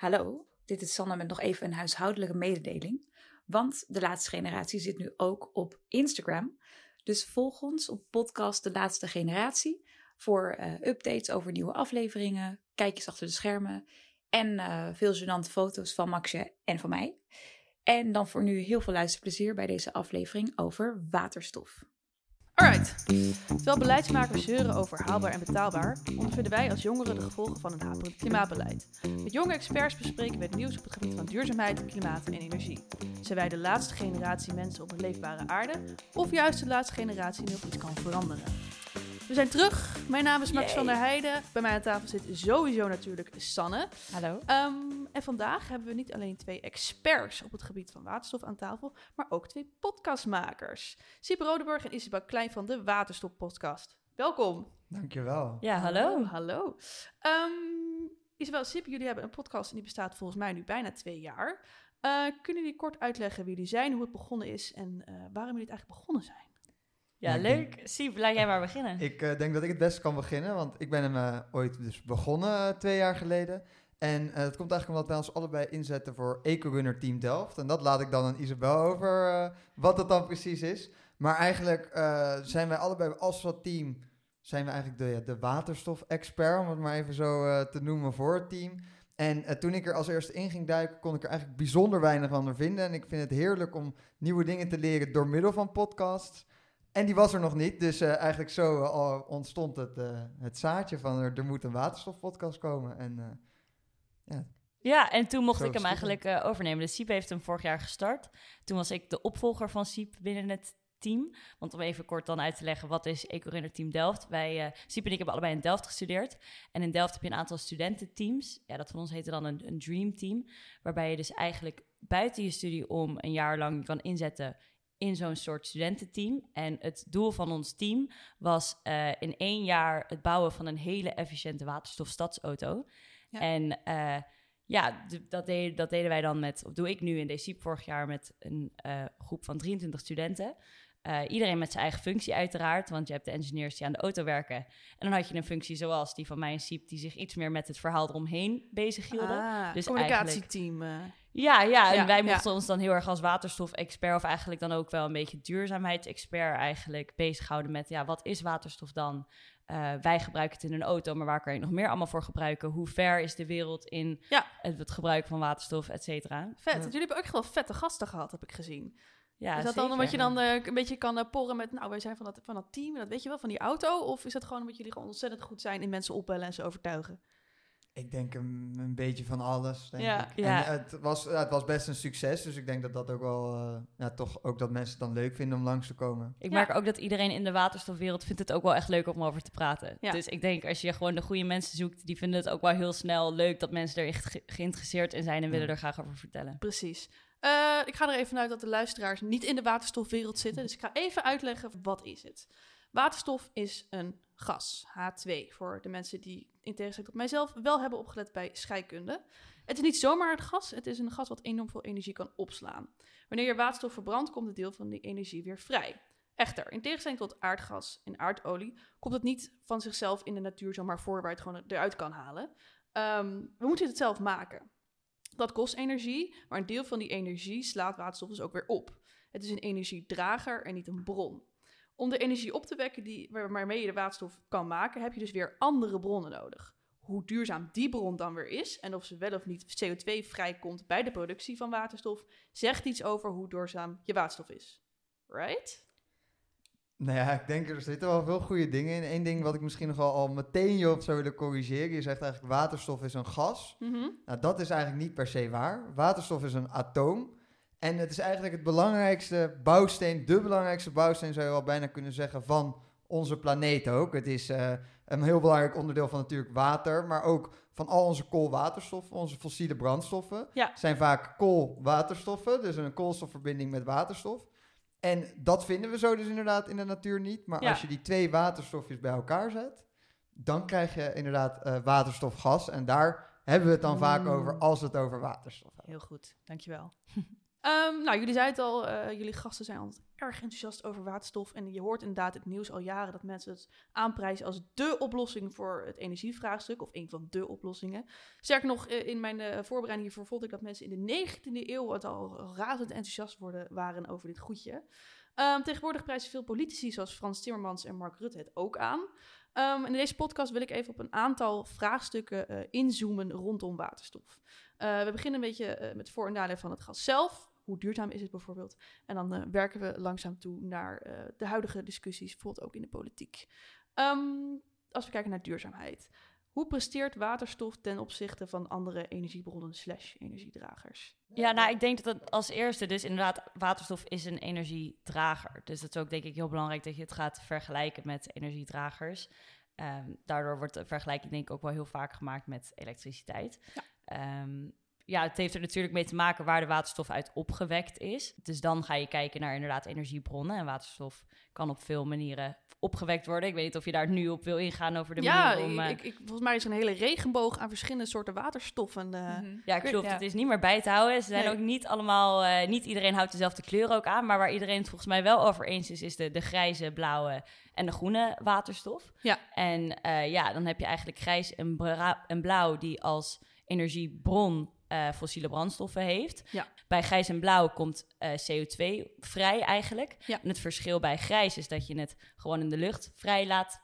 Hallo, dit is Sanne met nog even een huishoudelijke mededeling. Want de laatste generatie zit nu ook op Instagram. Dus volg ons op podcast De Laatste Generatie voor uh, updates over nieuwe afleveringen, kijkjes achter de schermen en uh, veel gênante foto's van Maxje en van mij. En dan voor nu heel veel luisterplezier bij deze aflevering over waterstof. Alright. Terwijl beleidsmakers zeuren over haalbaar en betaalbaar, ondervinden wij als jongeren de gevolgen van een haperend klimaatbeleid. Met jonge experts bespreken we het nieuws op het gebied van duurzaamheid, klimaat en energie. Zijn wij de laatste generatie mensen op een leefbare aarde, of juist de laatste generatie die nog iets kan veranderen? We zijn terug. Mijn naam is Max Yay. van der Heijden. Bij mij aan tafel zit sowieso natuurlijk Sanne. Hallo. Ehm, en vandaag hebben we niet alleen twee experts op het gebied van waterstof aan tafel, maar ook twee podcastmakers. Siep Rodeburg en Isabel Klein van de Waterstop Podcast. Welkom. Dankjewel. Ja, hallo. Hallo. Ehm Isabel, Siep, jullie hebben een podcast en die bestaat volgens mij nu bijna twee jaar. Eh, kunnen jullie kort uitleggen wie jullie zijn, hoe het begonnen is en eh, waarom jullie het eigenlijk begonnen zijn? Ja, leuk. Siep, laat jij maar beginnen. Ik eh, denk dat ik het best kan beginnen, want ik ben hem eh, ooit dus begonnen eh, twee jaar geleden. En het komt eigenlijk omdat wij ons allebei inzetten voor EcoRunner Team Delft. En dat laat ik dan aan Isabel over, wat dat dan precies is. Maar eigenlijk zijn wij allebei als dat team, zijn we eigenlijk de, ja, de waterstof-expert, om het maar even zo te noemen voor het team. En toen ik er als eerste in ging duiken, kon ik er eigenlijk bijzonder weinig van vinden. En ik vind het heerlijk om nieuwe dingen te leren door middel van podcasts. En die was er nog niet, dus eh, eigenlijk zo eh, ontstond het, eh, het zaadje van er, er moet een waterstofpodcast komen. En ja, Ja, en toen mocht Zo ik hem eigenlijk overnemen. Dus Siep heeft hem vorig jaar gestart. Toen was ik de opvolger van Siep binnen het team. Want om even kort dan uit te leggen, wat is EcoRunner Team Delft? Wij, Siep en ik hebben allebei in Delft gestudeerd. En in Delft heb je een aantal studententeams. Ja, dat van ons heette dan een, een dream team. Waarbij je dus eigenlijk buiten je studie om een jaar lang kan inzetten in zo'n soort studententeam. En het doel van ons team was eh, in één jaar het bouwen van een hele efficiënte waterstofstadsauto. Ja. En eh, ja, dat, deed, dat deden wij dan met, of doe ik nu in DCIP vorig jaar met een eh, groep van 23 studenten. Iedereen met zijn eigen functie uiteraard, want je hebt de engineers die aan de auto werken. En dan had je een functie zoals die van mij en Siep, die zich iets meer met het verhaal eromheen bezighielden. Ah, Dus communicatieteam. Ja, ja, en Ja, wij ja. mochten ons dan heel erg als waterstof-expert, of eigenlijk dan ook wel een beetje duurzaamheidsexpert, eigenlijk bezighouden met, ja, wat is waterstof dan? Eh, wij gebruiken het in een auto, maar waar kan je het nog meer allemaal voor gebruiken? Hoe ver is de wereld in Ja. het, het gebruik van waterstof, et cetera? Vet. Jullie hebben ook echt wel vette gasten gehad, heb ik gezien. Ja, is dat dan omdat je dan eh, een beetje kan eh, porren met, nou, wij zijn van dat, van dat team, en dat weet je wel, van die auto? Of is dat gewoon omdat jullie gewoon ontzettend goed zijn in mensen opbellen en ze overtuigen? Ik denk een, een beetje van alles, denk Ja. ik. Ja. En het was, ja, het was best een succes, dus ik denk dat dat ook wel, eh, ja, toch ook dat mensen het dan leuk vinden om langs te komen. Ik Ja. merk ook dat iedereen in de waterstofwereld vindt het ook wel echt leuk om over te praten. Ja. Dus ik denk als je gewoon de goede mensen zoekt, die vinden het ook wel heel snel leuk dat mensen er echt ge- geïnteresseerd in zijn en willen er graag over vertellen. Precies. Eh, ik ga er even vanuit dat de luisteraars niet in de waterstofwereld zitten. Dus ik ga even uitleggen wat is het. Waterstof is een gas, H2, voor de mensen die in tegenstelling tot mijzelf wel hebben opgelet bij scheikunde. Het is niet zomaar een gas, het is een gas wat enorm veel energie kan opslaan. Wanneer je waterstof verbrandt, komt een deel van die energie weer vrij. Echter, in tegenstelling tot aardgas en aardolie, komt het niet van zichzelf in de natuur zomaar voor waar je het gewoon eruit kan halen. Ehm, we moeten het zelf maken. Dat kost energie, maar een deel van die energie slaat waterstof dus ook weer op. Het is een energiedrager en niet een bron. Om de energie op te wekken die, waar- waarmee je de waterstof kan maken, heb je dus weer andere bronnen nodig. Hoe duurzaam die bron dan weer is en of ze wel of niet CO2 vrijkomt bij de productie van waterstof, zegt iets over hoe duurzaam je waterstof is. Right? Nou ja, ik denk er zitten wel veel goede dingen in. Eén ding wat ik misschien nog wel al meteen je op zou willen corrigeren. Je zegt eigenlijk waterstof is een gas. Mhm. Nou, dat is eigenlijk niet per se waar. Waterstof is een atoom. En het is eigenlijk het belangrijkste bouwsteen, de belangrijkste bouwsteen zou je wel bijna kunnen zeggen, van onze planeet ook. Het is eh, een heel belangrijk onderdeel van natuurlijk water, maar ook van al onze koolwaterstoffen, onze fossiele brandstoffen. Ja. Zijn vaak koolwaterstoffen, dus een koolstofverbinding met waterstof. En dat vinden we zo dus inderdaad in de natuur niet. Maar Ja. als je die twee waterstofjes bij elkaar zet, dan krijg je inderdaad eh, waterstofgas. En daar hebben we het dan vaak Mm. over als we het over waterstof hebben. Heel goed, dankjewel. Ehm, nou, jullie zeiden het al, eh, jullie gasten zijn altijd erg enthousiast over waterstof. En je hoort inderdaad het nieuws al jaren dat mensen het aanprijzen als dé oplossing voor het energievraagstuk. Of een van de oplossingen. Sterker nog, eh, in mijn eh, voorbereiding hiervoor vond ik dat mensen in de 19e eeuw het al razend enthousiast waren over dit goedje. Ehm, tegenwoordig prijzen veel politici zoals Frans Timmermans en Mark Rutte het ook aan. Ehm, in deze podcast wil ik even op een aantal vraagstukken inzoomen rondom waterstof. We beginnen een beetje eh, met voor- en nadelen van het gas zelf. Hoe duurzaam is het bijvoorbeeld? En dan eh, werken we langzaam toe naar eh, de huidige discussies, bijvoorbeeld ook in de politiek. Ehm, als we kijken naar duurzaamheid. Hoe presteert waterstof ten opzichte van andere energiebronnen slash energiedragers? Ja, nou, ik denk dat het als eerste, dus inderdaad, waterstof is een energiedrager. Dus dat is ook denk ik heel belangrijk dat je het gaat vergelijken met energiedragers. Ehm, daardoor wordt de vergelijking denk ik ook wel heel vaak gemaakt met elektriciteit. Ja. Ehm, ja, het heeft er natuurlijk mee te maken waar de waterstof uit opgewekt is. Dus dan ga je kijken naar inderdaad energiebronnen. En waterstof kan op veel manieren opgewekt worden. Ik weet niet of je daar nu op wil ingaan over de ja, manier om... eh, ik, ik, volgens mij is er een hele regenboog aan verschillende soorten waterstoffen. eh, Mhm. Ja, klopt. ja. Het is niet meer bij te houden. Ze zijn Nee. ook niet allemaal, eh, niet iedereen houdt dezelfde kleur ook aan. Maar waar iedereen het volgens mij wel over eens is, is de, de grijze, blauwe en de groene waterstof. Ja. En eh, ja, dan heb je eigenlijk grijs en, en blauw die als energiebron eh, fossiele brandstoffen heeft. Ja. Bij grijs en blauw komt eh, CO2 vrij eigenlijk. Ja. En het verschil bij grijs is dat je het gewoon in de lucht vrij laat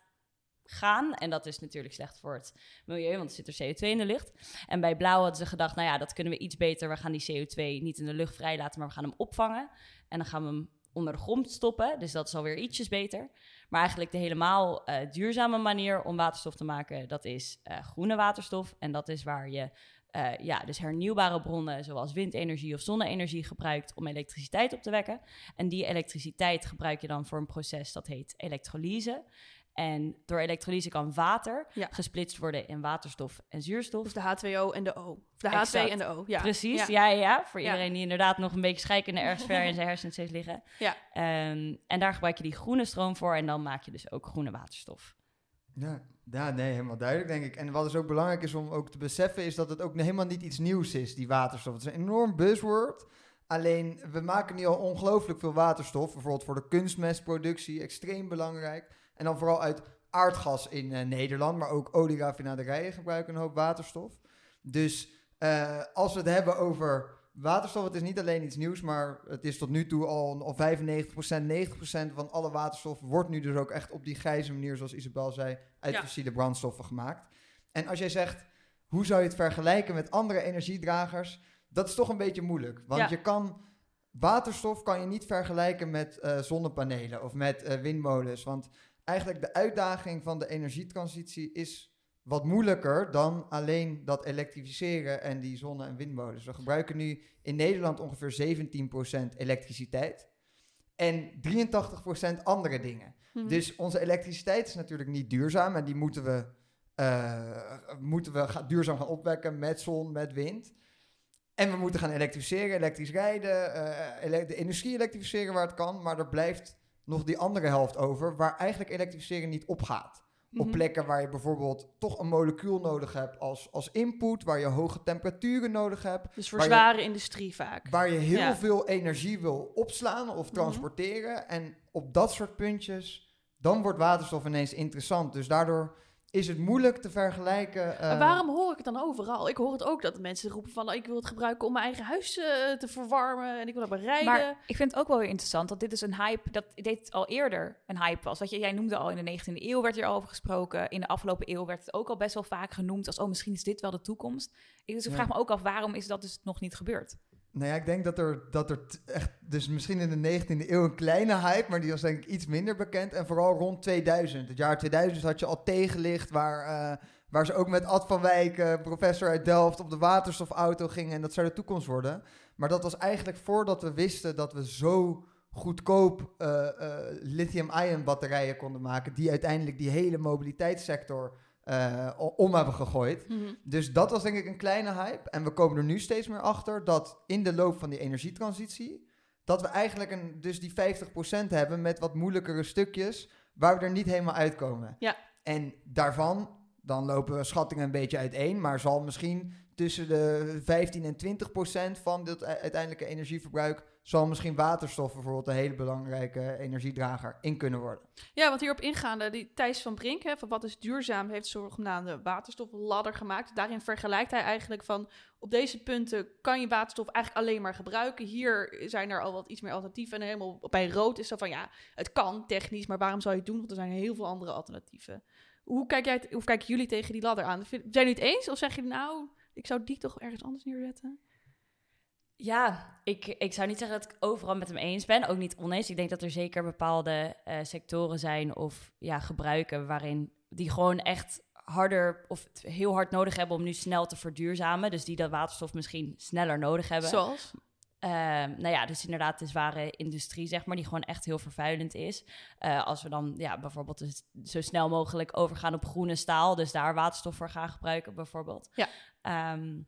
gaan. En dat is natuurlijk slecht voor het milieu, want er zit er CO2 in de lucht. En bij blauw hadden ze gedacht, nou ja, dat kunnen we iets beter. We gaan die CO2 niet in de lucht vrijlaten, maar we gaan hem opvangen. En dan gaan we hem onder de grond stoppen. Dus dat is alweer ietsjes beter. Maar eigenlijk de helemaal eh, duurzame manier om waterstof te maken, dat is groene waterstof. En dat is waar je eh, ja, dus hernieuwbare bronnen zoals windenergie of zonne-energie gebruikt om elektriciteit op te wekken. En die elektriciteit gebruik je dan voor een proces dat heet elektrolyse. En door elektrolyse kan water Ja. gesplitst worden in waterstof en zuurstof. Dus de H2O en de O. Of de Exact. H2 en de O. Ja. Precies, Ja. ja. Voor iedereen die inderdaad nog een beetje scheikunde ergens ver in zijn hersens heeft liggen. Ja. Ehm, en daar gebruik je die groene stroom voor en dan maak je dus ook groene waterstof. Ja, ja, nee, helemaal duidelijk denk ik. En wat dus ook belangrijk is om ook te beseffen, is dat het ook helemaal niet iets nieuws is, die waterstof. Het is een enorm buzzword. Alleen, we maken nu al ongelooflijk veel waterstof. Bijvoorbeeld voor de kunstmestproductie, extreem belangrijk. En dan vooral uit aardgas in eh, Nederland, maar ook olieraffinaderijen gebruiken een hoop waterstof. Dus eh, als we het hebben over waterstof, het is niet alleen iets nieuws, maar het is tot nu toe al, al 95%, 90% van alle waterstof wordt nu dus ook echt op die grijze manier, zoals Isabel zei, uit Ja. fossiele brandstoffen gemaakt. En als jij zegt, hoe zou je het vergelijken met andere energiedragers? Dat is toch een beetje moeilijk. Want Ja. je kan, waterstof kan je niet vergelijken met eh, zonnepanelen of met eh, windmolens. Want eigenlijk de uitdaging van de energietransitie is wat moeilijker dan alleen dat elektrificeren en die zonne- en windmolens. We gebruiken nu in Nederland ongeveer 17% elektriciteit en 83% andere dingen. Mhm. Dus onze elektriciteit is natuurlijk niet duurzaam en die moeten we, eh, moeten we ga- duurzaam gaan opwekken met zon, met wind. En we moeten gaan elektrificeren, elektrisch rijden, eh, ele- de industrie elektrificeren waar het kan, maar er blijft nog die andere helft over waar eigenlijk elektrificeren niet opgaat. Op Mhm. plekken waar je bijvoorbeeld toch een molecuul nodig hebt als, als input, waar je hoge temperaturen nodig hebt, Dus voor je- zware industrie vaak. waar je heel Ja. veel energie wil opslaan of transporteren. En op dat soort puntjes, dan wordt waterstof ineens interessant. Dus daardoor is het moeilijk te vergelijken. eh, En waarom hoor ik het dan overal? Ik hoor het ook dat mensen roepen van... ik wil het gebruiken om mijn eigen huis eh, te verwarmen... en ik wil dat bereiden. Maar ik vind het ook wel weer interessant dat dit is een hype, dat dit al eerder een hype was. Wat je, jij noemde al in de 19e eeuw werd hier al over gesproken. In de afgelopen eeuw werd het ook al best wel vaak genoemd als, oh misschien is dit wel de toekomst. Ik, dus ik Ja. vraag me ook af, waarom is dat dus nog niet gebeurd? Nou ja, ik denk dat er, dat er echt, dus misschien in de 19e eeuw een kleine hype, maar die was denk ik iets minder bekend. En vooral rond 2000. Het jaar 2000 had je al tegenlicht, waar, eh, waar ze ook met Ad van Wijk, eh, professor uit Delft, op de waterstofauto gingen. En dat zou de toekomst worden. Maar dat was eigenlijk voordat we wisten dat we zo goedkoop eh, lithium-ion batterijen konden maken, die uiteindelijk die hele mobiliteitssector eh, om hebben gegooid. Mhm. Dus dat was denk ik een kleine hype. En we komen er nu steeds meer achter dat in de loop van die energietransitie... dat we eigenlijk een, dus die 50% hebben met wat moeilijkere stukjes... waar we er niet helemaal uitkomen. Ja. En daarvan, dan lopen schattingen een beetje uiteen, maar zal misschien tussen de 15 en 20 procent van het uiteindelijke energieverbruik zal misschien waterstof bijvoorbeeld een hele belangrijke energiedrager in kunnen worden. Ja, want hierop ingaande, die Thijs van Brink, hè, van wat is duurzaam, heeft zogenaamde waterstofladder gemaakt. Daarin vergelijkt hij eigenlijk van, op deze punten kan je waterstof eigenlijk alleen maar gebruiken. Hier zijn er al wat iets meer alternatieven. En helemaal bij rood is dat van, ja, het kan technisch, maar waarom zou je het doen? Want er zijn heel veel andere alternatieven. Hoe, kijk jij, hoe kijken jullie tegen die ladder aan? Zijn jullie het eens? Of zeg je nou, ik zou die toch ergens anders neerzetten? Ja, ik, ik zou niet zeggen dat ik overal met hem eens ben. Ook niet oneens. Ik denk dat er zeker bepaalde uh, sectoren zijn of ja, gebruiken waarin die gewoon echt harder of heel hard nodig hebben om nu snel te verduurzamen. Dus die dat waterstof misschien sneller nodig hebben. Zoals? Uh, nou ja, dus inderdaad de zware industrie, zeg maar, die gewoon echt heel vervuilend is. Uh, als we dan ja, bijvoorbeeld dus zo snel mogelijk overgaan op groene staal, dus daar waterstof voor gaan gebruiken, bijvoorbeeld. Ja. Um,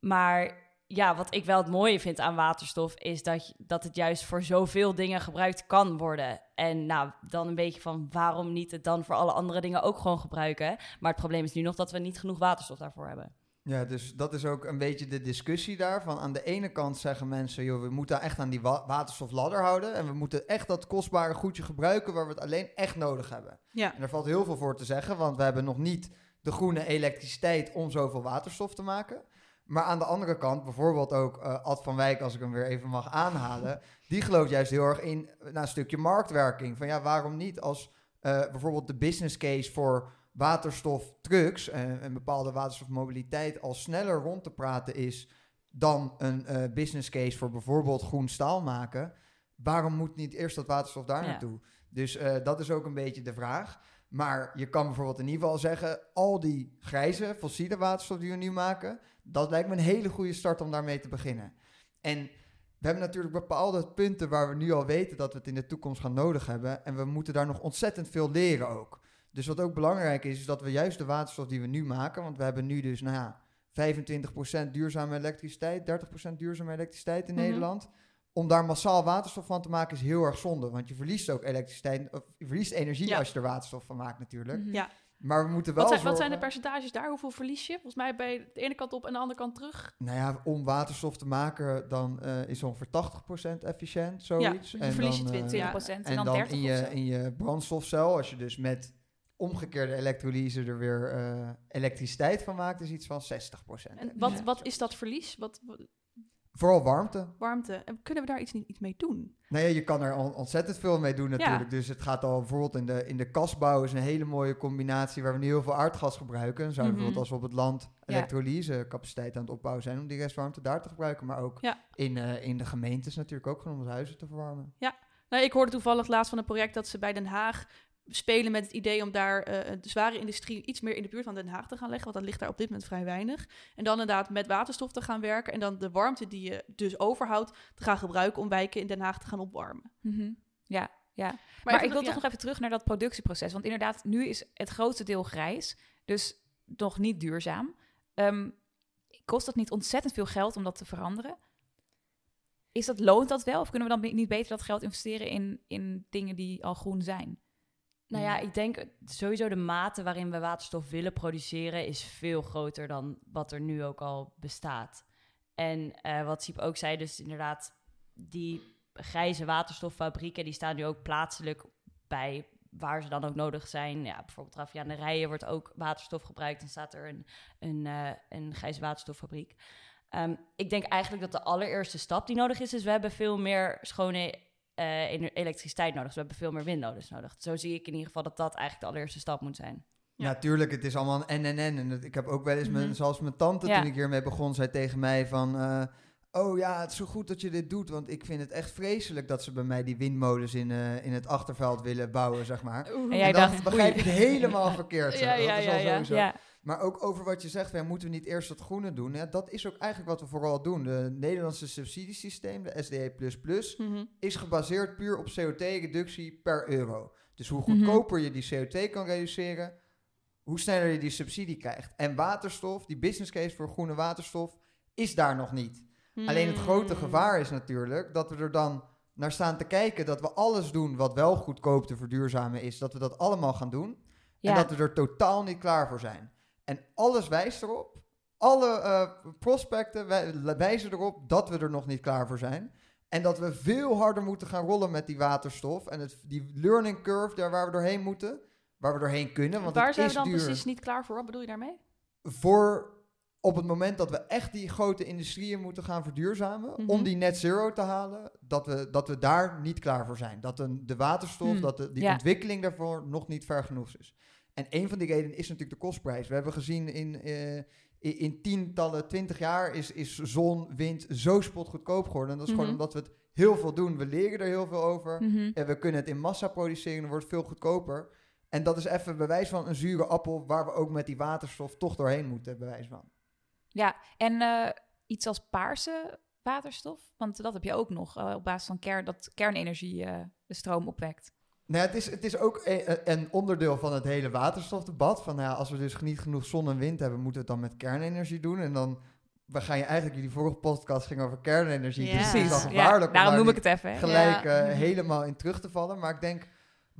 maar ja, wat ik wel het mooie vind aan waterstof is dat, dat het juist voor zoveel dingen gebruikt kan worden. En nou, dan een beetje van waarom niet het dan voor alle andere dingen ook gewoon gebruiken. Maar het probleem is nu nog dat we niet genoeg waterstof daarvoor hebben. Ja, dus dat is ook een beetje de discussie daarvan. Aan de ene kant zeggen mensen, joh, we moeten echt aan die wa waterstofladder houden. En we moeten echt dat kostbare goedje gebruiken waar we het alleen echt nodig hebben. Ja. En daar valt heel veel voor te zeggen, want we hebben nog niet de groene elektriciteit om zoveel waterstof te maken. Maar aan de andere kant, bijvoorbeeld ook uh, Ad van Wijk, als ik hem weer even mag aanhalen, die gelooft juist heel erg in uh, een stukje marktwerking. Van ja, waarom niet als uh, bijvoorbeeld de business case voor waterstoftrucks en een bepaalde waterstofmobiliteit al sneller rond te praten is dan een business case voor bijvoorbeeld groen staal maken, waarom moet niet eerst dat waterstof daar naartoe? Ja. Dus dat is ook een beetje de vraag. Maar je kan bijvoorbeeld in ieder geval zeggen, al die grijze fossiele waterstof die we nu maken, dat lijkt me een hele goede start om daarmee te beginnen. En we hebben natuurlijk bepaalde punten waar we nu al weten dat we het in de toekomst gaan nodig hebben. En we moeten daar nog ontzettend veel leren ook. Dus wat ook belangrijk is, is dat we juist de waterstof die we nu maken, want we hebben nu dus, nou ja, 25% duurzame elektriciteit, 30% duurzame elektriciteit in Mhm. Nederland. Om daar massaal waterstof van te maken is heel erg zonde. Want je verliest ook elektriciteit, of je verliest energie Ja. als je er waterstof van maakt natuurlijk. Mhm. Ja. Maar we moeten wel Wat zijn, wat zijn de percentages daar? Hoeveel verlies je? Volgens mij bij de ene kant op en de andere kant terug. Nou ja, om waterstof te maken, dan eh, is ongeveer 80% efficiënt, zoiets. je verlies je dan, 20, eh, ja. 20% en, En dan, dan 30 in of je, in je brandstofcel, als je dus met omgekeerde elektrolyse er weer eh, elektriciteit van maakt, is iets van 60%. En wat, Ja. wat is dat verlies? Wat, wat- Vooral warmte. warmte? En kunnen we daar iets, niet- iets mee doen? Ja, je kan er on- ontzettend veel mee doen natuurlijk. Dus het gaat al bijvoorbeeld in de, in de kasbouw is een hele mooie combinatie waar we nu heel veel aardgas gebruiken. Dan zouden we Mhm. bijvoorbeeld als we op het land elektrolyse capaciteit aan het opbouwen zijn om die restwarmte daar te gebruiken. Maar ook Ja. in, eh, in de gemeentes natuurlijk ook gewoon om de huizen te verwarmen. Nou, ik hoorde toevallig laatst van een project dat ze bij Den Haag spelen met het idee om daar eh, de zware industrie iets meer in de buurt van Den Haag te gaan leggen. Want dat ligt daar op dit moment vrij weinig. En dan inderdaad met waterstof te gaan werken. En dan de warmte die je dus overhoudt te gaan gebruiken om wijken in Den Haag te gaan opwarmen. Mhm. Ja, ja. Maar, ik wil dat- toch nog even terug naar dat productieproces. Want inderdaad, nu is het grootste deel grijs. Dus nog niet duurzaam. Ehm, kost dat niet ontzettend veel geld om dat te veranderen? Is dat, loont dat wel? Of kunnen we dan niet beter dat geld investeren in, in dingen die al groen zijn? Nou ja, ik denk sowieso de mate waarin we waterstof willen produceren is veel groter dan wat er nu ook al bestaat. En eh, wat Siep ook zei, dus inderdaad, die grijze waterstoffabrieken, die staan nu ook plaatselijk bij waar ze dan ook nodig zijn. Ja, bijvoorbeeld Raffianerijen wordt ook waterstof gebruikt. Dan staat er een, een, eh, een grijze waterstoffabriek. Ehm, ik denk eigenlijk dat de allereerste stap die nodig is, is we hebben veel meer schone eh, elektriciteit nodig. Dus we hebben veel meer windmolens nodig. Zo zie ik in ieder geval dat dat eigenlijk de allereerste stap moet zijn. Ja. Natuurlijk, het is allemaal een en en en. Ik heb ook wel eens, mijn, Mhm. zoals mijn tante Ja. toen ik hiermee begon, zei tegen mij van... eh, oh ja, het is zo goed dat je dit doet, want ik vind het echt vreselijk dat ze bij mij die windmolens in, eh, in het achterveld willen bouwen, zeg maar. En jij en dan dacht, begrijp je het helemaal verkeerd. zeg. Ja, Dat ja, is ja, al ja. sowieso. Ja, Maar ook over wat je zegt, ja, moeten we niet eerst dat groene doen? Ja, dat is ook eigenlijk wat we vooral doen. De Nederlandse subsidiesysteem, de SDE++, Mhm. is gebaseerd puur op CO2-reductie per euro. Dus hoe Mhm. goedkoper je die CO2 kan reduceren, hoe sneller je die subsidie krijgt. En waterstof, die business case voor groene waterstof, is daar nog niet. Alleen het grote Hmm. gevaar is natuurlijk dat we er dan naar staan te kijken dat we alles doen wat wel goedkoop te verduurzamen is, dat we dat allemaal gaan doen. Ja. En dat we er totaal niet klaar voor zijn. En alles wijst erop. Alle eh, prospecten wij- wijzen erop dat we er nog niet klaar voor zijn. En dat we veel harder moeten gaan rollen met die waterstof. En het, die learning curve daar waar we doorheen moeten. Waar we doorheen kunnen. Want Waar het zijn is we dan duur. precies niet klaar voor? Wat bedoel je daarmee? Voor op het moment dat we echt die grote industrieën moeten gaan verduurzamen. Mhm. Om die net zero te halen. Dat we, dat we daar niet klaar voor zijn. Dat de, de waterstof, Hmm, dat de, die ja. ontwikkeling daarvoor nog niet ver genoeg is. En een van die redenen is natuurlijk de kostprijs. We hebben gezien in, eh, in, in tientallen, twintig jaar is, is zon, wind zo spotgoedkoop geworden. En dat is Mhm. gewoon omdat we het heel veel doen. We leren er heel veel over. Mhm. En we kunnen het in massa produceren, dan wordt het veel goedkoper. En dat is even bewijs van een zure appel waar we ook met die waterstof toch doorheen moeten, bewijs van. Ja, en eh, iets als paarse waterstof, want dat heb je ook nog eh, op basis van kern, dat kernenergie eh, de stroom opwekt. Nou, het, is, het is ook een, een onderdeel van het hele waterstofdebat. Van, nou ja, als we dus niet genoeg zon en wind hebben, moeten we het dan met kernenergie doen. En dan we gaan je eigenlijk, jullie vorige podcast ging over kernenergie. Ja. Dus het is wel Precies, gevaarlijk om daarom daar noem ik het even. hè. gelijk Ja. eh, helemaal in terug te vallen. Maar ik denk,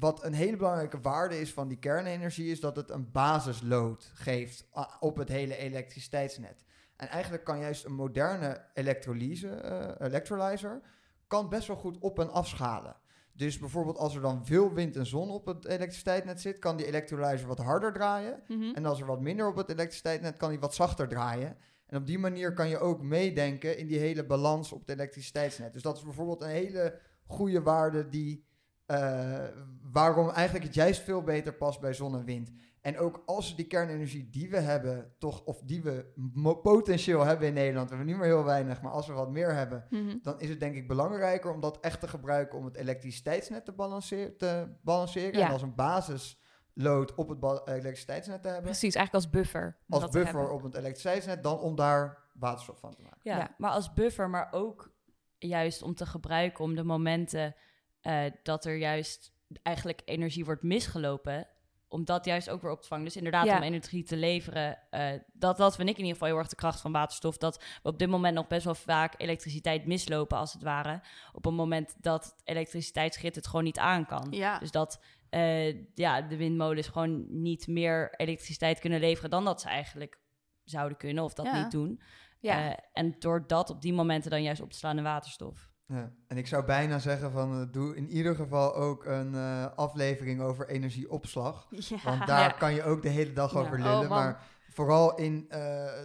wat een hele belangrijke waarde is van die kernenergie, is dat het een basisload geeft op het hele elektriciteitsnet. En eigenlijk kan juist een moderne elektrolyse, eh, electrolyzer, kan best wel goed op- en afschalen. Dus bijvoorbeeld als er dan veel wind en zon op het elektriciteitsnet zit, kan die electrolyzer wat harder draaien. Mhm. En als er wat minder op het elektriciteitsnet, kan die wat zachter draaien. En op die manier kan je ook meedenken in die hele balans op het elektriciteitsnet. Dus dat is bijvoorbeeld een hele goede waarde die, eh, waarom eigenlijk het juist veel beter past bij zon en wind. En ook als we die kernenergie die we hebben, toch, of die we potentieel hebben in Nederland, we hebben niet meer heel weinig, maar als we wat meer hebben, Mhm. dan is het denk ik belangrijker om dat echt te gebruiken om het elektriciteitsnet te, balanceer- te balanceren. Ja. En als een basisload op het elektriciteitsnet te hebben Precies, eigenlijk als buffer. om als dat te buffer op het elektriciteitsnet dan om daar waterstof van te maken. Ja, Ja. maar als buffer, maar ook juist om te gebruiken om de momenten eh, dat er juist eigenlijk energie wordt misgelopen, om dat juist ook weer op te vangen. Dus inderdaad, Ja. om energie te leveren. eh, dat, dat vind ik in ieder geval heel erg de kracht van waterstof. Dat we op dit moment nog best wel vaak elektriciteit mislopen, als het ware. Op een moment dat het elektriciteitsgrid het gewoon niet aan kan. Ja. Dus dat eh, ja, de windmolens gewoon niet meer elektriciteit kunnen leveren dan dat ze eigenlijk zouden kunnen of dat Ja. niet doen. Ja. En door dat op die momenten dan juist op te slaan in waterstof. Ja. En ik zou bijna zeggen van eh, doe in ieder geval ook een eh, aflevering over energieopslag. Ja. Want daar Ja. kan je ook de hele dag over Oh, lullen. maar vooral in eh,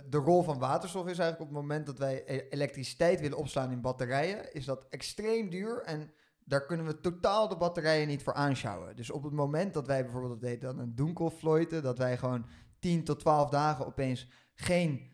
de rol van waterstof is eigenlijk op het moment dat wij e- elektriciteit willen opslaan in batterijen, is dat extreem duur en daar kunnen we totaal de batterijen niet voor aanschouwen. Dus op het moment dat wij bijvoorbeeld, dat dan een doenkelfloiten, dat wij gewoon 10 tot 12 dagen opeens geen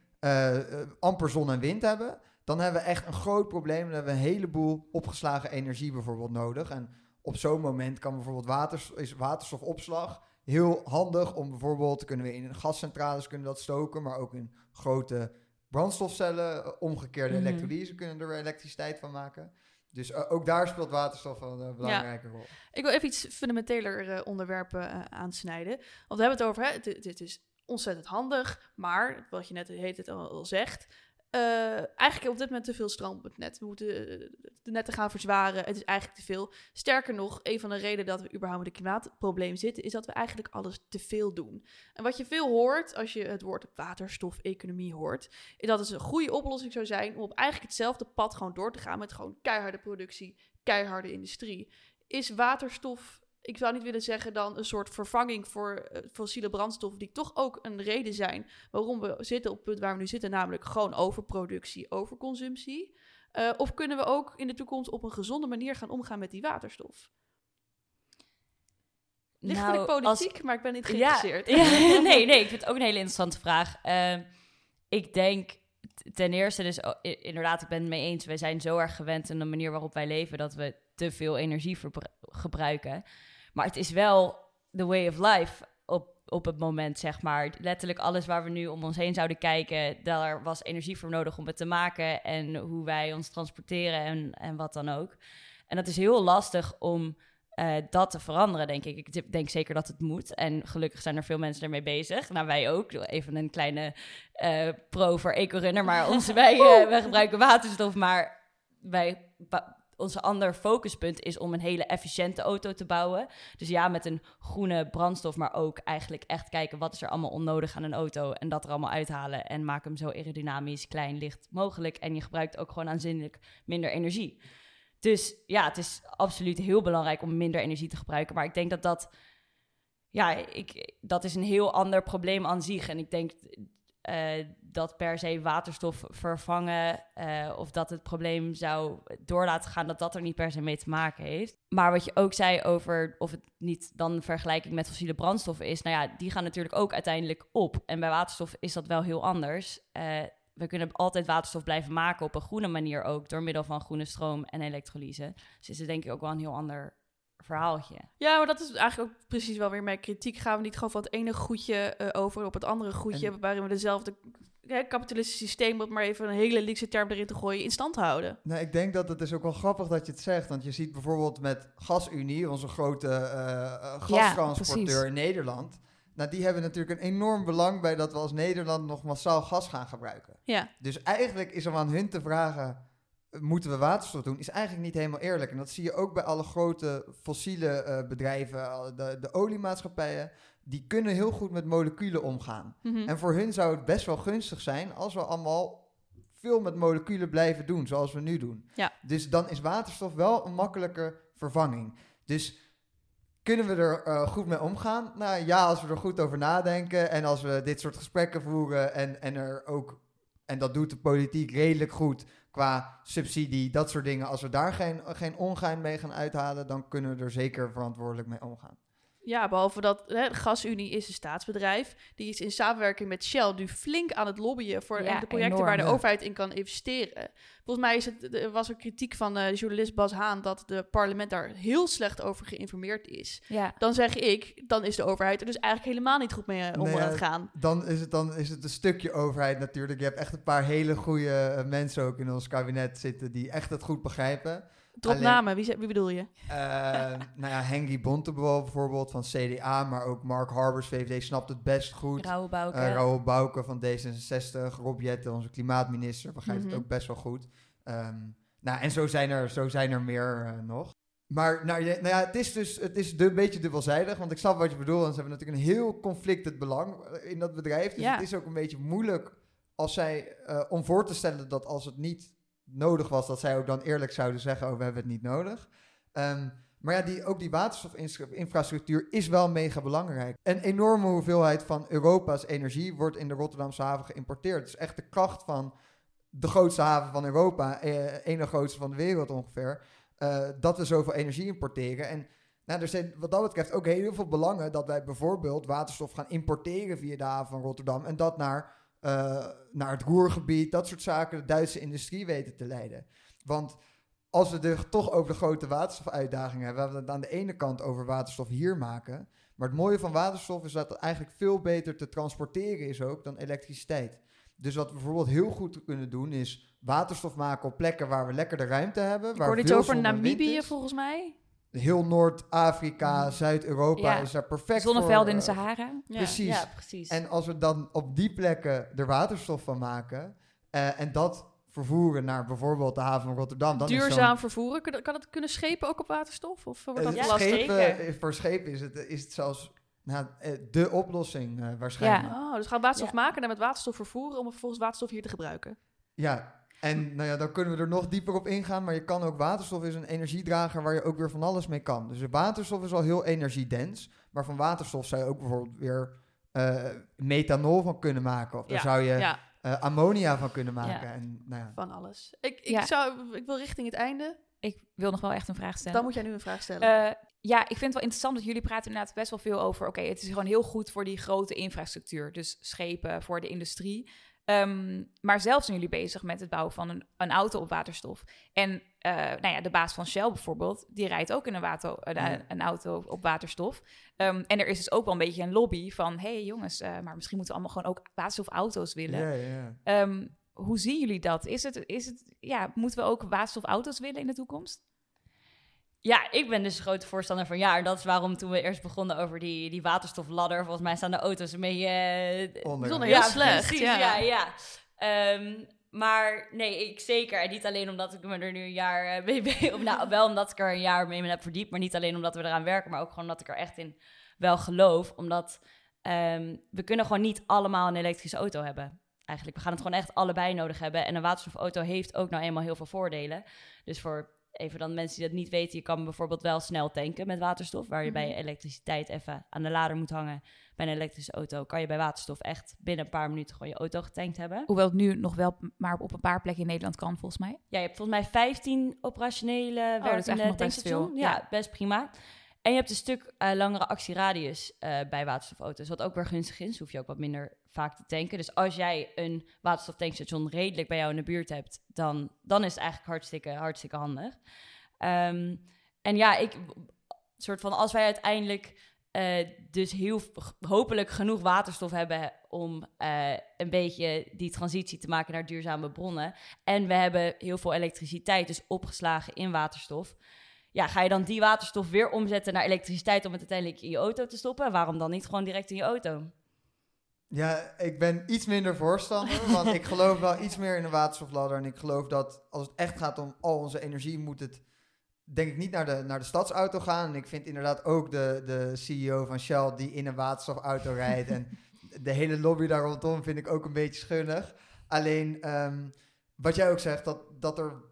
amper zon en wind hebben, dan hebben we echt een groot probleem. Dan hebben we een heleboel opgeslagen energie bijvoorbeeld nodig. En op zo'n moment kan bijvoorbeeld waters, is waterstofopslag heel handig om bijvoorbeeld, kunnen we in gascentrales kunnen dat stoken, maar ook in grote brandstofcellen, eh, omgekeerde Mhm. elektrolyse kunnen er elektriciteit van maken. Dus eh, ook daar speelt waterstof een eh, belangrijke rol. Ik wil even iets fundamenteler onderwerpen aansnijden. Want we hebben het over, hè, dit, dit is ontzettend handig, maar wat je net heet het al, al zegt, eh, eigenlijk op dit moment te veel stroom op het net. We moeten eh, de netten gaan verzwaren, het is eigenlijk te veel. Sterker nog, een van de redenen dat we überhaupt met het klimaatprobleem zitten, is dat we eigenlijk alles te veel doen. En wat je veel hoort als je het woord waterstof-economie hoort, is dat het een goede oplossing zou zijn om op eigenlijk hetzelfde pad gewoon door te gaan met gewoon keiharde productie, keiharde industrie. Is waterstof, ik zou niet willen zeggen dan een soort vervanging voor eh, fossiele brandstoffen, die toch ook een reden zijn waarom we zitten op het punt waar we nu zitten, namelijk gewoon overproductie, overconsumptie. Eh, of kunnen we ook in de toekomst op een gezonde manier gaan omgaan met die waterstof? Ligt Nou, politiek, maar ik ben niet geïnteresseerd. ja, nee, nee, ik vind het ook een hele interessante vraag. Ehm, ik denk ten eerste, dus oh, inderdaad, ik ben het mee eens. Wij zijn zo erg gewend aan de manier waarop wij leven dat we te veel energie gebruiken. Maar het is wel the way of life op, op het moment, zeg maar. Letterlijk alles waar we nu om ons heen zouden kijken, daar was energie voor nodig om het te maken. En hoe wij ons transporteren en, en wat dan ook. En dat is heel lastig om eh, dat te veranderen, denk ik. Ik denk zeker dat het moet. En gelukkig zijn er veel mensen ermee bezig. Nou, wij ook. Even een kleine eh, pro voor EcoRunner. Maar onze, wij, eh, wij gebruiken waterstof, maar wij... onze ander focuspunt is om een hele efficiënte auto te bouwen. Dus ja, met een groene brandstof, maar ook eigenlijk echt kijken wat is er allemaal onnodig aan een auto en dat er allemaal uithalen en maak hem zo aerodynamisch, klein, licht mogelijk. En je gebruikt ook gewoon aanzienlijk minder energie. Dus ja, het is absoluut heel belangrijk om minder energie te gebruiken. Maar ik denk dat dat, ja, ik, dat is een heel ander probleem aan zich. En ik denk eh, dat per se waterstof vervangen uh, of dat het probleem zou door laten gaan, dat dat er niet per se mee te maken heeft. Maar wat je ook zei over of het niet dan vergelijking met fossiele brandstoffen is, nou ja, die gaan natuurlijk ook uiteindelijk op. En bij waterstof is dat wel heel anders. Uh, we kunnen altijd waterstof blijven maken op een groene manier ook, door middel van groene stroom en elektrolyse. Dus is het denk ik ook wel een heel ander verhaaltje. Ja, maar dat is eigenlijk ook precies wel weer mijn kritiek. Gaan we niet gewoon van het ene goedje uh, over op het andere goedje, en... waarin we dezelfde hè, kapitalistische systeem, om maar even een hele linkse term erin te gooien, in stand houden. Nou, ik denk dat het is ook wel grappig dat je het zegt, want je ziet bijvoorbeeld met GasUnie, onze grote uh, gastransporteur ja, in Nederland. Nou, die hebben natuurlijk een enorm belang bij dat we als Nederland nog massaal gas gaan gebruiken. Ja. Dus eigenlijk is er aan hun te vragen moeten we waterstof doen, is eigenlijk niet helemaal eerlijk. En dat zie je ook bij alle grote fossiele uh, bedrijven, de, de oliemaatschappijen. Die kunnen heel goed met moleculen omgaan. Mhm. En voor hun zou het best wel gunstig zijn als we allemaal veel met moleculen blijven doen, zoals we nu doen. Ja. Dus dan is waterstof wel een makkelijke vervanging. Dus kunnen we er uh, goed mee omgaan? Nou ja, als we er goed over nadenken en als we dit soort gesprekken voeren en, en er ook, en dat doet de politiek redelijk goed, qua subsidie, dat soort dingen. Als we daar geen, geen ongein mee gaan uithalen, dan kunnen we er zeker verantwoordelijk mee omgaan. Ja, behalve dat hè, de GasUnie is een staatsbedrijf. Die is in samenwerking met Shell nu flink aan het lobbyen voor Ja, de projecten enorm, waar de overheid in kan investeren. Volgens mij is het, er was er kritiek van eh, journalist Bas Haan dat de parlement daar heel slecht over geïnformeerd is. Ja. Dan zeg ik, dan is de overheid er dus eigenlijk helemaal niet goed mee eh, om Nee, aan het gaan. Dan is, het, dan is het een stukje overheid natuurlijk. Je hebt echt een paar hele goede eh, mensen ook in ons kabinet zitten die echt het goed begrijpen. Drop Alleen- namen, wie, wie bedoel je? Eh, nou ja, Henry Bontebal bijvoorbeeld van CDA, maar ook Mark Harbers, VVD, snapt het best goed. Rauwe Bouke. Eh Raoul Bouke van D66, Rob Jetten, onze klimaatminister, begrijpt Mhm. het ook best wel goed. Ehm, nou, en zo zijn er, zo zijn er meer eh, nog. Maar nou, je, nou ja, het is dus het is een beetje dubbelzijdig, want ik snap wat je bedoelt. En ze hebben natuurlijk een heel conflicted belang eh, in dat bedrijf. Dus Ja. het is ook een beetje moeilijk als zij, eh, om voor te stellen dat als het niet nodig was, dat zij ook dan eerlijk zouden zeggen, oh, we hebben het niet nodig. Ehm, maar ja, die, ook die waterstofinfrastructuur is wel mega belangrijk. Een enorme hoeveelheid van Europa's energie wordt in de Rotterdamse haven geïmporteerd. Dus echt de kracht van de grootste haven van Europa, eh, ene grootste van de wereld ongeveer, eh, dat we zoveel energie importeren. En nou, er zijn wat dat betreft ook heel veel belangen dat wij bijvoorbeeld waterstof gaan importeren via de haven van Rotterdam en dat naar, eh, naar het Roergebied, dat soort zaken, de Duitse industrie weten te leiden. Want als we er toch over de grote waterstofuitdagingen hebben, hebben we het aan de ene kant over waterstof hier maken. Maar het mooie van waterstof is dat het eigenlijk veel beter te transporteren is ook dan elektriciteit. Dus wat we bijvoorbeeld heel goed kunnen doen is waterstof maken op plekken waar we lekker de ruimte hebben. Ik waar iets veel over Namibië volgens mij. Heel Noord-Afrika, Zuid-Europa Ja. is daar perfect Zonnevelden in voor. de eh, Sahara. Ja. Precies. Ja, precies. En als we dan op die plekken er waterstof van maken eh, en dat vervoeren naar bijvoorbeeld de haven van Rotterdam, dan Duurzaam vervoeren. Kan, kan het kunnen schepen ook op waterstof? Of wordt Eh, dat Ja, lastig? schepen, eh, voor schepen is het, is het zelfs nou, eh, de oplossing eh, waarschijnlijk. Oh, dus gaan waterstof Ja. maken en met waterstof vervoeren om vervolgens waterstof hier te gebruiken. Ja, en nou ja, dan kunnen we er nog dieper op ingaan. Maar je kan ook, waterstof is een energiedrager waar je ook weer van alles mee kan. Dus de waterstof is al heel energiedens. Maar van waterstof zou je ook bijvoorbeeld weer eh, methanol van kunnen maken. Of daar Ja, zou je Ja, eh, ammonia van kunnen maken. Ja. En, nou ja. van alles. Ik, ik, Ja. zou, ik wil richting het einde. Ik wil nog wel echt een vraag stellen. Dan moet jij nu een vraag stellen. Eh, ja, ik vind het wel interessant dat jullie praten inderdaad best wel veel over... oké, het is gewoon heel goed voor die grote infrastructuur. Dus schepen, voor de industrie. Ehm, maar zelf zijn jullie bezig met het bouwen van een, een auto op waterstof. En eh, nou ja, de baas van Shell bijvoorbeeld... die rijdt ook in een, water, een, auto op waterstof. Ehm, en er is dus ook wel een beetje een lobby van... hé hey, jongens, eh, maar misschien moeten we allemaal gewoon ook waterstofauto's willen. Ja, ja, ja. Ehm, hoe zien jullie dat? Is het, is het, ja, moeten we ook waterstofauto's willen in de toekomst? Ja, ik ben dus grote voorstander van ja. En dat is waarom toen we eerst begonnen over die, die waterstofladder. Volgens mij staan de auto's een beetje... eh, Onder- Bijzonder heel ja, slecht, Precies, ja. ja, ja. Ehm, maar nee, ik zeker. En niet alleen omdat ik me er nu een jaar uh, mee ben. Of nou, wel omdat ik er een jaar mee heb verdiept. Maar niet alleen omdat we eraan werken. Maar ook gewoon omdat ik er echt in wel geloof. Omdat um, we kunnen gewoon niet allemaal een elektrische auto hebben. Eigenlijk, we gaan het gewoon echt allebei nodig hebben. En een waterstofauto heeft ook nou eenmaal heel veel voordelen. Dus voor even dan mensen die dat niet weten, je kan bijvoorbeeld wel snel tanken met waterstof. Waar je bij Mhm. elektriciteit even aan de lader moet hangen. Bij een elektrische auto kan je bij waterstof echt binnen een paar minuten gewoon je auto getankt hebben. Hoewel het nu nog wel maar op een paar plekken in Nederland kan, volgens mij. Ja, je hebt volgens mij 15 operationele Oh, werkende tankstations. Ja, Ja. best prima. En je hebt een stuk eh, langere actieradius eh, bij waterstofauto's, wat ook weer gunstig is. hoef je ook wat minder vaak te tanken. Dus als jij een waterstoftankstation redelijk bij jou in de buurt hebt, dan, dan is het eigenlijk hartstikke, hartstikke handig. Ehm, en ja, ik, soort van, als wij uiteindelijk eh, dus heel hopelijk genoeg waterstof hebben om eh, een beetje die transitie te maken naar duurzame bronnen. En we hebben heel veel elektriciteit, dus opgeslagen in waterstof. Ja, ga je dan die waterstof weer omzetten naar elektriciteit om het uiteindelijk in je auto te stoppen? Waarom dan niet gewoon direct in je auto? Ja, ik ben iets minder voorstander, want ik geloof wel iets meer in de waterstofladder. En ik geloof dat als het echt gaat om al onze energie, moet het denk ik niet naar de, naar de stadsauto gaan. En ik vind inderdaad ook de, de CEO van Shell die in een waterstofauto rijdt. En de hele lobby daar rondom vind ik ook een beetje schunnig. Alleen, ehm, wat jij ook zegt, dat, dat er...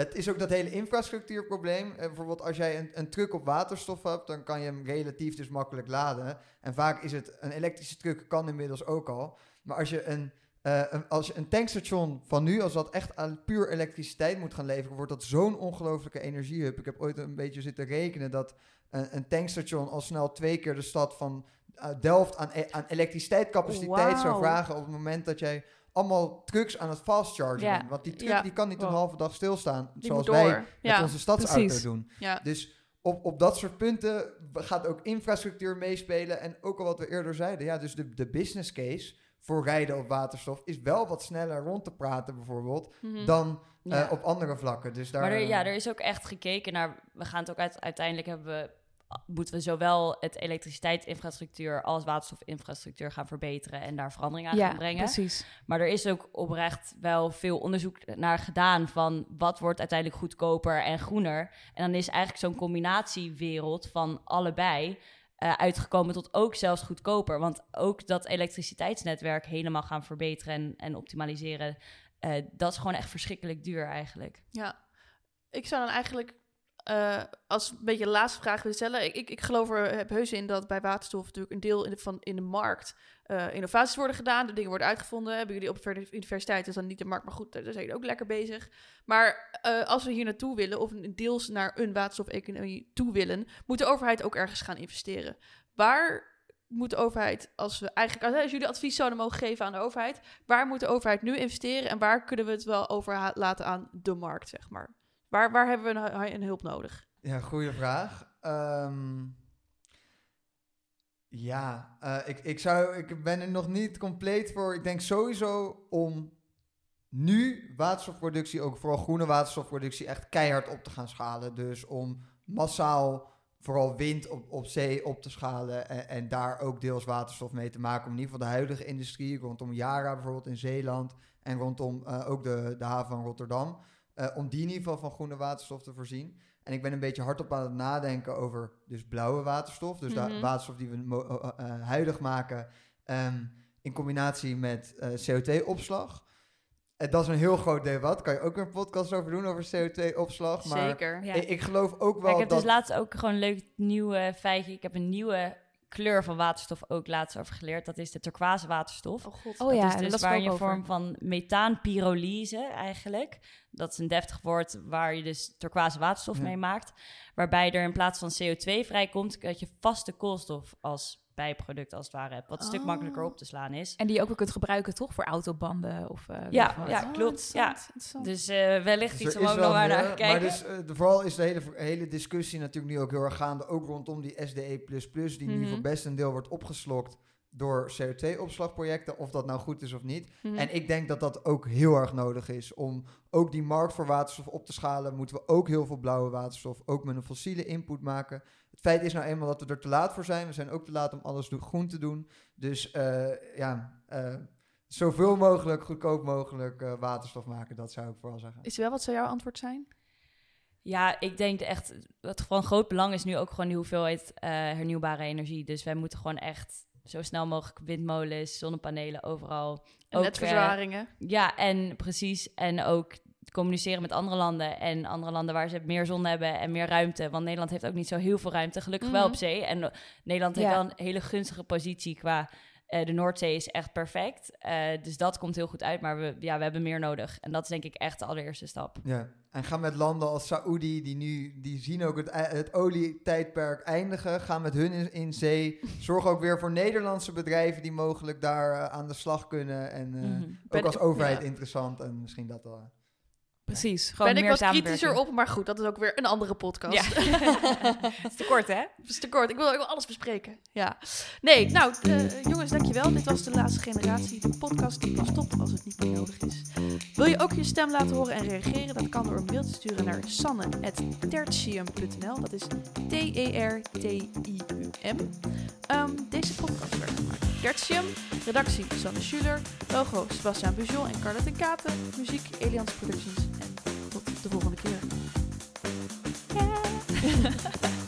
Het is ook dat hele infrastructuurprobleem. Eh, bijvoorbeeld als jij een, een truck op waterstof hebt, dan kan je hem relatief dus makkelijk laden. En vaak is het, een elektrische truck kan inmiddels ook al. Maar als je een, eh, een, als je een tankstation van nu, als dat echt aan puur elektriciteit moet gaan leveren, wordt dat zo'n ongelofelijke energiehub. Ik heb ooit een beetje zitten rekenen dat een, een tankstation al snel twee keer de stad van eh, Delft aan, e- aan elektriciteitscapaciteit zou vragen op het moment dat jij allemaal trucks aan het fastchargen Ja. bent. Want die truck Ja. die kan niet een halve dag stilstaan, Die zoals wij met onze stadsauto doen. ja. Dus op, op dat soort punten gaat ook infrastructuur meespelen. En ook al wat we eerder zeiden, ja, dus de, de business case voor rijden op waterstof is wel wat sneller rond te praten bijvoorbeeld Mhm. dan eh, op andere vlakken. Dus daar, Maar er, ja, er is ook echt gekeken naar. We gaan het ook uit, uiteindelijk hebben we. Moeten we zowel het elektriciteitsinfrastructuur als waterstofinfrastructuur gaan verbeteren en daar verandering aan ja, gaan brengen. precies. Maar er is ook oprecht wel veel onderzoek naar gedaan van wat wordt uiteindelijk goedkoper en groener. En dan is eigenlijk zo'n combinatiewereld van allebei eh, uitgekomen tot ook zelfs goedkoper. Want ook dat elektriciteitsnetwerk helemaal gaan verbeteren en, en optimaliseren, eh, dat is gewoon echt verschrikkelijk duur eigenlijk. Ja, ik zou dan eigenlijk eh, als een beetje de laatste vraag willen stellen. Ik, ik, geloof er heb heus in dat bij waterstof natuurlijk een deel in de, van in de markt eh, innovaties worden gedaan, de dingen worden uitgevonden. Hebben jullie op de universiteit is dan niet de markt, maar goed, daar zijn jullie ook lekker bezig. Maar eh, als we hier naartoe willen, of deels naar een waterstofeconomie toe willen, moet de overheid ook ergens gaan investeren. Waar moet de overheid, als we eigenlijk, als jullie advies zouden mogen geven aan de overheid, waar moet de overheid nu investeren en waar kunnen we het wel overlaten aan de markt, zeg maar? Waar, waar hebben we een, een hulp nodig? Ja, goede vraag. Ehm, ja, eh, ik, ik, zou, ik ben er nog niet compleet voor. Ik denk sowieso om nu waterstofproductie, ook vooral groene waterstofproductie, echt keihard op te gaan schalen. Dus om massaal vooral wind op, op zee op te schalen en, daar ook deels waterstof mee te maken. Om in ieder geval de huidige industrie, rondom Yara bijvoorbeeld in Zeeland en rondom eh, ook de, de haven van Rotterdam, eh, om die in ieder geval van groene waterstof te voorzien. En ik ben een beetje hardop aan het nadenken over dus blauwe waterstof. Dus de Mhm. waterstof die we eh, huidig maken ehm, in combinatie met eh, CO2-opslag. En dat is een heel groot debat. Kan je ook een podcast over doen over CO2-opslag. Maar Zeker. Ja. ik, ik geloof ook Ja, wel ik heb dat... dus laatst ook gewoon een leuk nieuw feitje. Ik heb een nieuwe kleur van waterstof ook laatst over geleerd. Dat is de turquoise waterstof. Oh god. Oh dat ja, is dus waar je over. vorm van methaanpyrolyse eigenlijk. Dat is een deftig woord waar je dus turquoise waterstof Ja. mee maakt. Waarbij er in plaats van CO2 vrijkomt, dat je vaste koolstof als bijproduct als het ware hebt. Wat een stuk Oh. makkelijker op te slaan is. En die je ook weer kunt gebruiken, toch? Voor autobanden of... eh, Ja, ja. Oh, klopt, interessant, interessant. Dus eh, wellicht Dus iets om is ook wel nog naar te kijken. Maar dus, eh, de, vooral is de hele, hele discussie natuurlijk nu ook heel erg gaande. Ook rondom die SDE++, die nu Mhm. voor best een deel wordt opgeslokt door CO2-opslagprojecten. Of dat nou goed is of niet. Mhm. En ik denk dat dat ook heel erg nodig is. Om ook die markt voor waterstof op te schalen, moeten we ook heel veel blauwe waterstof, ook met een fossiele input maken. Het feit is nou eenmaal dat we er te laat voor zijn. We zijn ook te laat om alles groen te doen. Dus eh, ja, eh, zoveel mogelijk, goedkoop mogelijk eh, waterstof maken. Dat zou ik vooral zeggen. Isabel, wat zou jouw antwoord zijn? Ja, ik denk echt, wat van groot belang is nu ook gewoon die hoeveelheid eh, hernieuwbare energie. Dus wij moeten gewoon echt zo snel mogelijk windmolens, zonnepanelen overal. En netverzwaringen. Ja, en precies. En ook communiceren met andere landen. En andere landen waar ze meer zon hebben en meer ruimte. Want Nederland heeft ook niet zo heel veel ruimte. Gelukkig wel Mhm. op zee. En eh, Nederland heeft Ja. wel een hele gunstige positie qua... eh, de Noordzee is echt perfect. Eh, dus dat komt heel goed uit. Maar we, ja, we hebben meer nodig. En dat is denk ik echt de allereerste stap. Ja. En ga met landen als Saoedi, die nu die zien ook het, het olietijdperk eindigen. Ga met hun in, in zee. Zorg ook weer voor Nederlandse bedrijven die mogelijk daar eh, aan de slag kunnen. En Mhm. ook als overheid ja. interessant. En misschien dat wel. Precies. Gewoon ben ik meer wat samenwerking. kritischer op, maar goed, dat is ook weer een andere podcast. Ja. Het is te kort, hè? Het is te kort. Ik wil, ik wil alles bespreken. Ja. Nee, nou, eh, jongens, dankjewel. Dit was de laatste generatie. De podcast die pas stopt als het niet meer nodig is. Wil je ook je stem laten horen en reageren? Dat kan door een mail te sturen naar sanne.tertium.nl. Dat is T-E-R-T-I-U-M. Ehm, deze podcast werd gemaakt door Tertium. Redactie Sanne Schuler. Logo Sebastian Bujon en Carla ten Katen. Muziek Elians Productions. De volgende keer.